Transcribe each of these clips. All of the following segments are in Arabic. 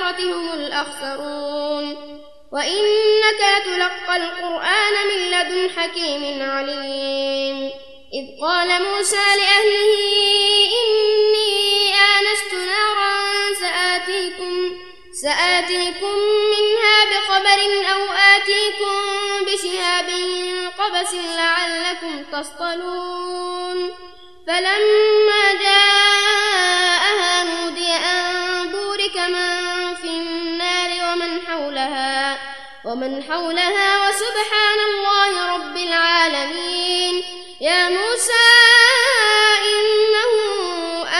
الآخرة هم الأخسرون. وإنك لتلقى القرآن من لدن حكيم عليم. إذ قال موسى لأهله إني آنست نارا سآتيكم سآتيكم منها بخبر أو آتيكم بشهاب قبس لعلكم تصطلون. فلما جاءها حولها ومن حولها وسبحان الله رب العالمين. يا موسى إنه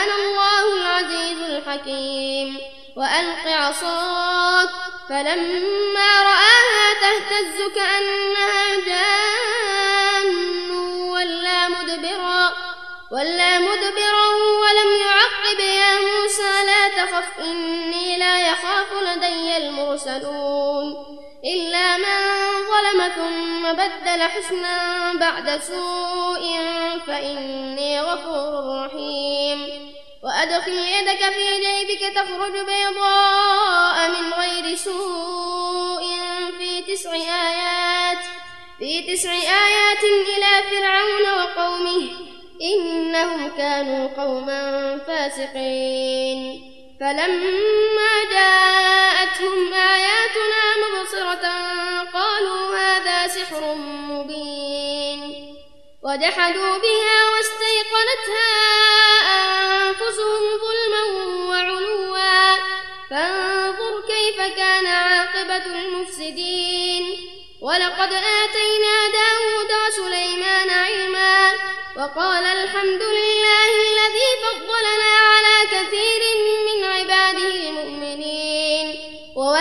أنا الله العزيز الحكيم. وألق عصاك فلما رآها تهتز كأنها تخف إني لا يخاف لدي المرسلون إلا من ظلم ثم بدل حسنا بعد سوء فإني غفور رحيم وأدخل يدك في جيبك تخرج بيضاء من غير سوء في تسع آيات في تسع آيات إلى فرعون وقومه إنهم كانوا قوما فاسقين فلما جاءتهم آياتنا مبصرة قالوا هذا سحر مبين. وجحدوا بها واستيقنتها أنفسهم ظلما وعلوا. فانظر كيف كان عاقبة المفسدين. ولقد آتينا داود وسليمان علما. وقال الحمد لله الذي فضلنا على كثير من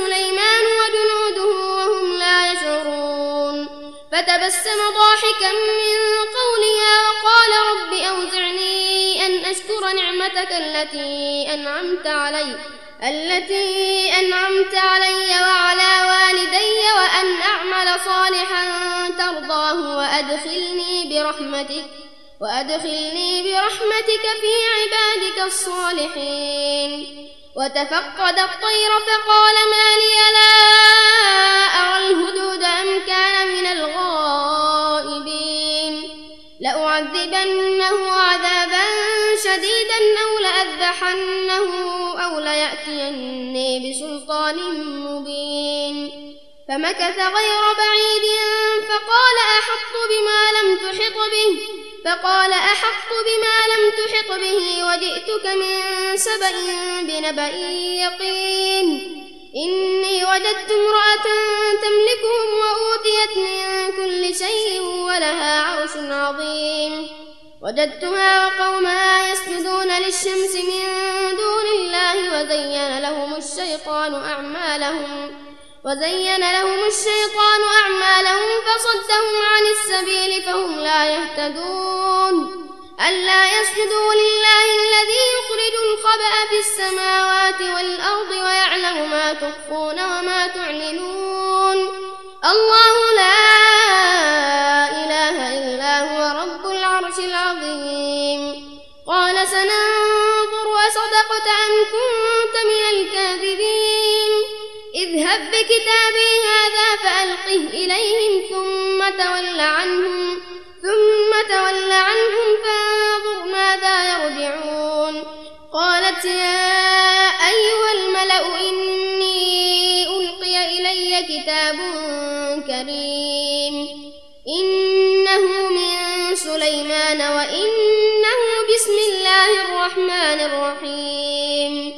سليمان وجنوده وهم لا يشعرون. فتبسم ضاحكا من قولها وقال رب أوزعني أن أشكر نعمتك التي أنعمت علي التي أنعمت علي وعلى والدي وأن أعمل صالحا ترضاه وأدخلني برحمتك وأدخلني برحمتك في عبادك الصالحين. وتفقد الطير فقال ما لي لا أرى الهدود أم كان من الغائبين. لأعذبنه عذابا شديدا أو لأذبحنه أو ليأتيني بسلطان مبين. فمكث غير بعيد فقال أحط بما لم تحط به فقال أحط بما لم تحط به وجئتك من سبأ بنبأ يقين. إني وجدت امرأة تملكهم وأوتيت من كل شيء ولها عرش عظيم. وجدتها وقومها يسجدون للشمس من دون الله وزين لهم الشيطان أعمالهم. وزين لهم الشيطان أعمالهم فصدهم عن السبيل فهم لا يهتدون. ألا يسجدوا لله الذي يخرج الخبأ في السماوات والأرض ويعلم ما تخفون وما تعلنون. الله لا إله إلا هو رب العرش العظيم. قال سننظر صدقت أم كنت اذهب بكتابي هذا فألقه إليهم ثم تول عنهم ثم تول عنهم فانظر ماذا يرجعون. قالت يا أيها الملأ إني ألقي إلي كتاب كريم. إنه من سليمان وإنه بسم الله الرحمن الرحيم.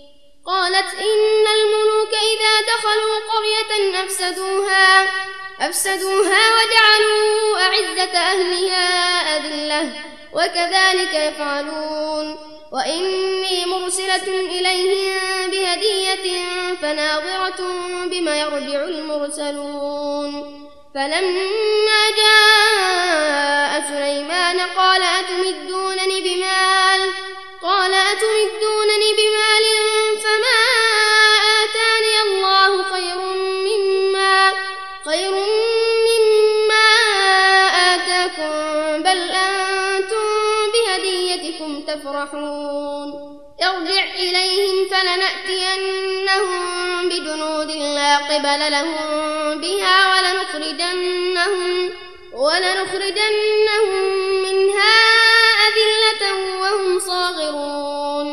قالت إن الملوك إذا دخلوا قرية أفسدوها أفسدوها وجعلوا أعزة أهلها أذلة وكذلك يفعلون. وإني مرسلة إليهم بهدية فناظرة بما يرجع المرسلون. فلما جاء سليمان قال أتمدونني بجنود لا قبل لهم بها ولنخرجنهم ولنخرجنهم منها أذلة وهم صاغرون.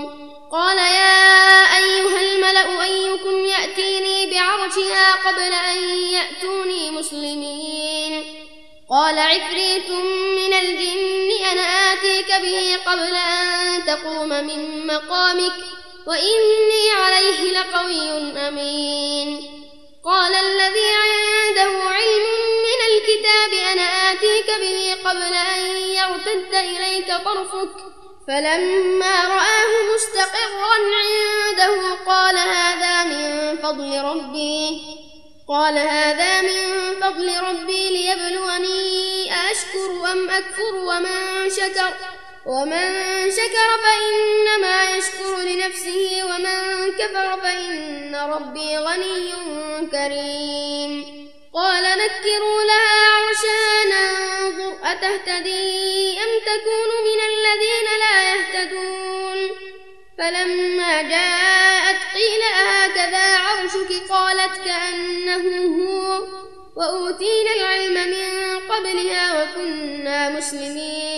قال يا أيها الملأ أيكم يأتيني بعرشها قبل أن يأتوني مسلمين. قال عفريت من الجن أنا آتيك به قبل أن تقوم من مقامك. وإني عليه لقوي أمين. قال الذي عنده علم من الكتاب أنا آتيك به قبل أن يرتد إليك طرفك. فلما رآه مستقرا عنده قال هذا من فضل ربي. قال هذا من فضل ربي ليبلوني أشكر أم أكفر ومن شكر. ومن شكر فإنما يشكر لنفسه ومن كفر فإن ربي غني كريم. قال نكروا لها عرشها ننظر أتهتدي؟ أم تكون من الذين لا يهتدون؟ فلما جاءت قيل أهكذا عرشك؟ قالت كأنه هو. وأوتينا العلم من قبلها وكنا مسلمين.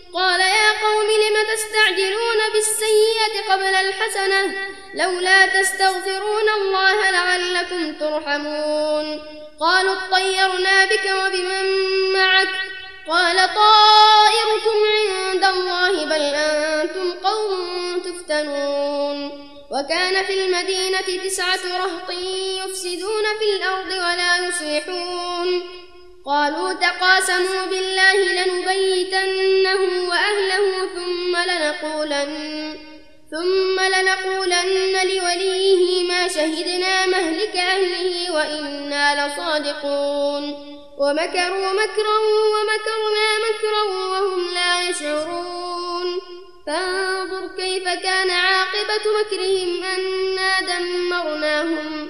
قال يا قوم لم تستعجلون بالسيئة قبل الحسنة؟ لولا تستغفرون الله لعلكم ترحمون. قالوا اطيرنا بك وبمن معك. قال طائركم عند الله بل أنتم قوم تفتنون. وكان في المدينة تسعة رهط يفسدون في الأرض ولا يصلحون. قالوا تقاسموا بالله لنبيتنه وأهله ثم لنقولن ثم لنقولن لوليه ما شهدنا مهلك أهله وإنا لصادقون. ومكروا مكرا ومكرنا مكرا وهم لا يشعرون. فانظر كيف كان عاقبة مكرهم أنا دمرناهم.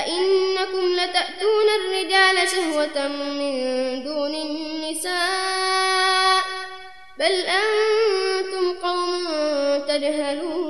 أئنكم لتأتون الرجال شهوة من دون النساء بل أنتم قوم تجهلون.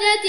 ذات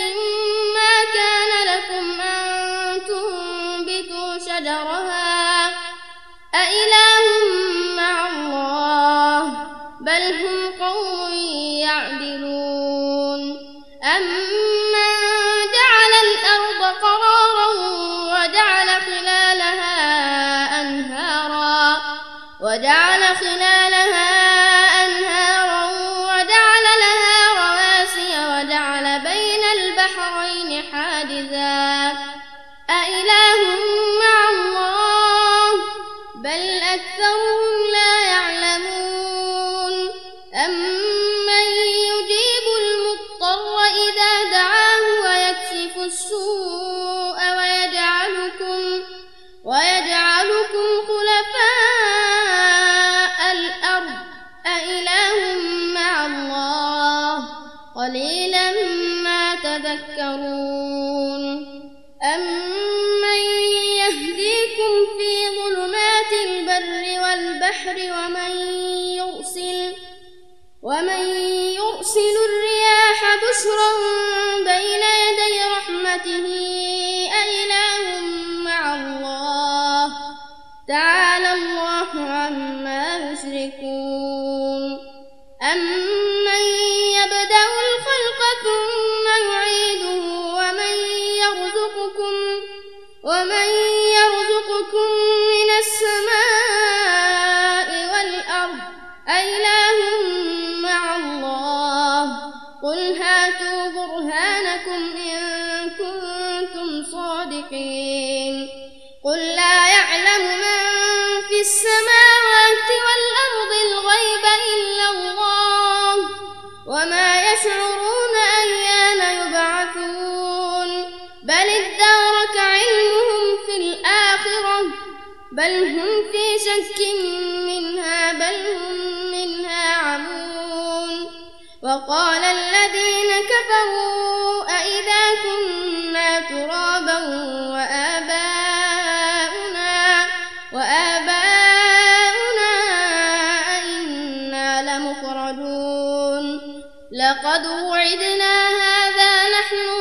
بشرا بين يدي رحمته أإله مع الله؟ تعالى الله عما يشركون. صادقين قل لا يعلم من في السماوات والأرض الغيب إلا الله وما يشعرون أيان يبعثون. بل ادارك علمهم في الآخرة بل هم في شك منها بل هم منها عمون. وقال الذين كفروا أئذا كنا ترابا وآباؤنا وآباؤنا أئنا لمخرجون. لقد وعدنا هذا نحن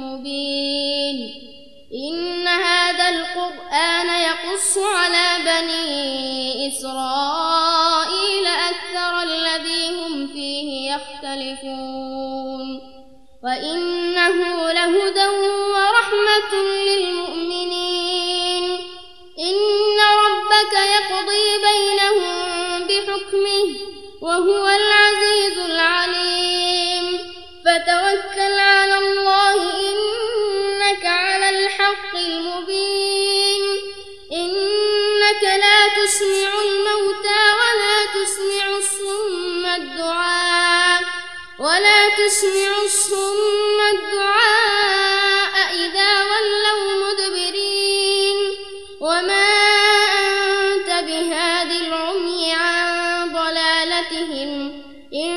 مبين. إن هذا القرآن يقص على بني إسرائيل. تسمع الموتى ولا تسمع الصم الدعاء ولا تسمع الصم الدعاء إذا ولوا مدبرين. وما أنت بهاد العمي عن ضلالتهم إن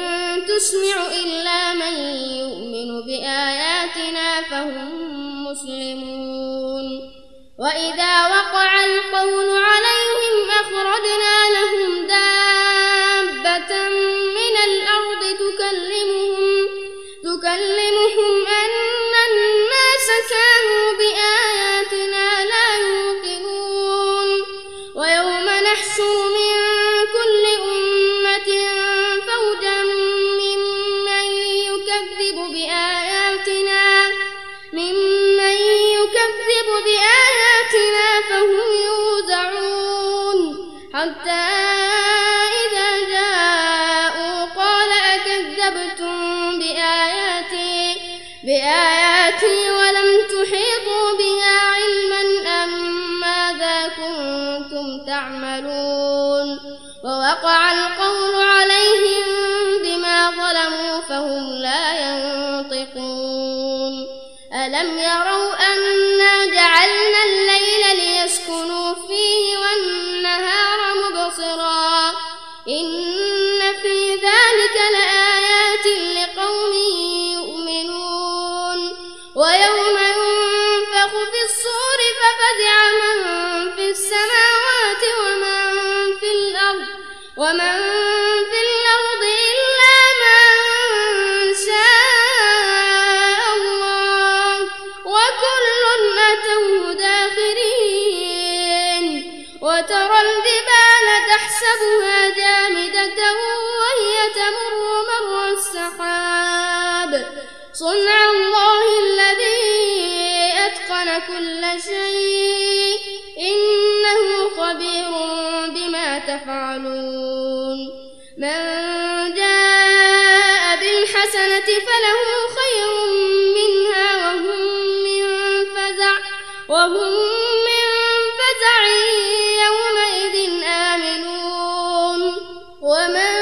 تسمع إلا من يؤمن بآياتنا فهم مسلمون. وإذا وقع القول عليهم تكلمهم كنتم تعملون ووقع القول عليهم بما ظلموا فهم لا ينطقون ألم يروا أنا جعلنا الليل ومن في الأرض إلا من شاء الله وكل أتوه داخرين وترى الجبال تحسبها جامدة وهي تمر مر السحاب صنع الله الذي أتقن كل شيء خبير بما تفعلون. من جاء بالحسنة فله خير منها وهم من فزع وهم من فزع يومئذ آمنون. ومن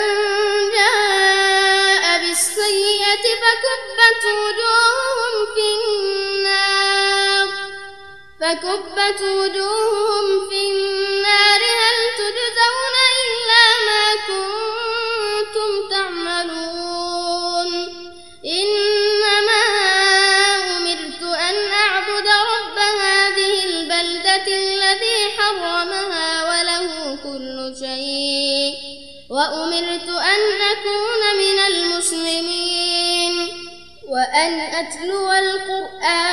جاء بالسيئة فكبت وجوههم في النار. فكبت وجوههم في أتلو القرآن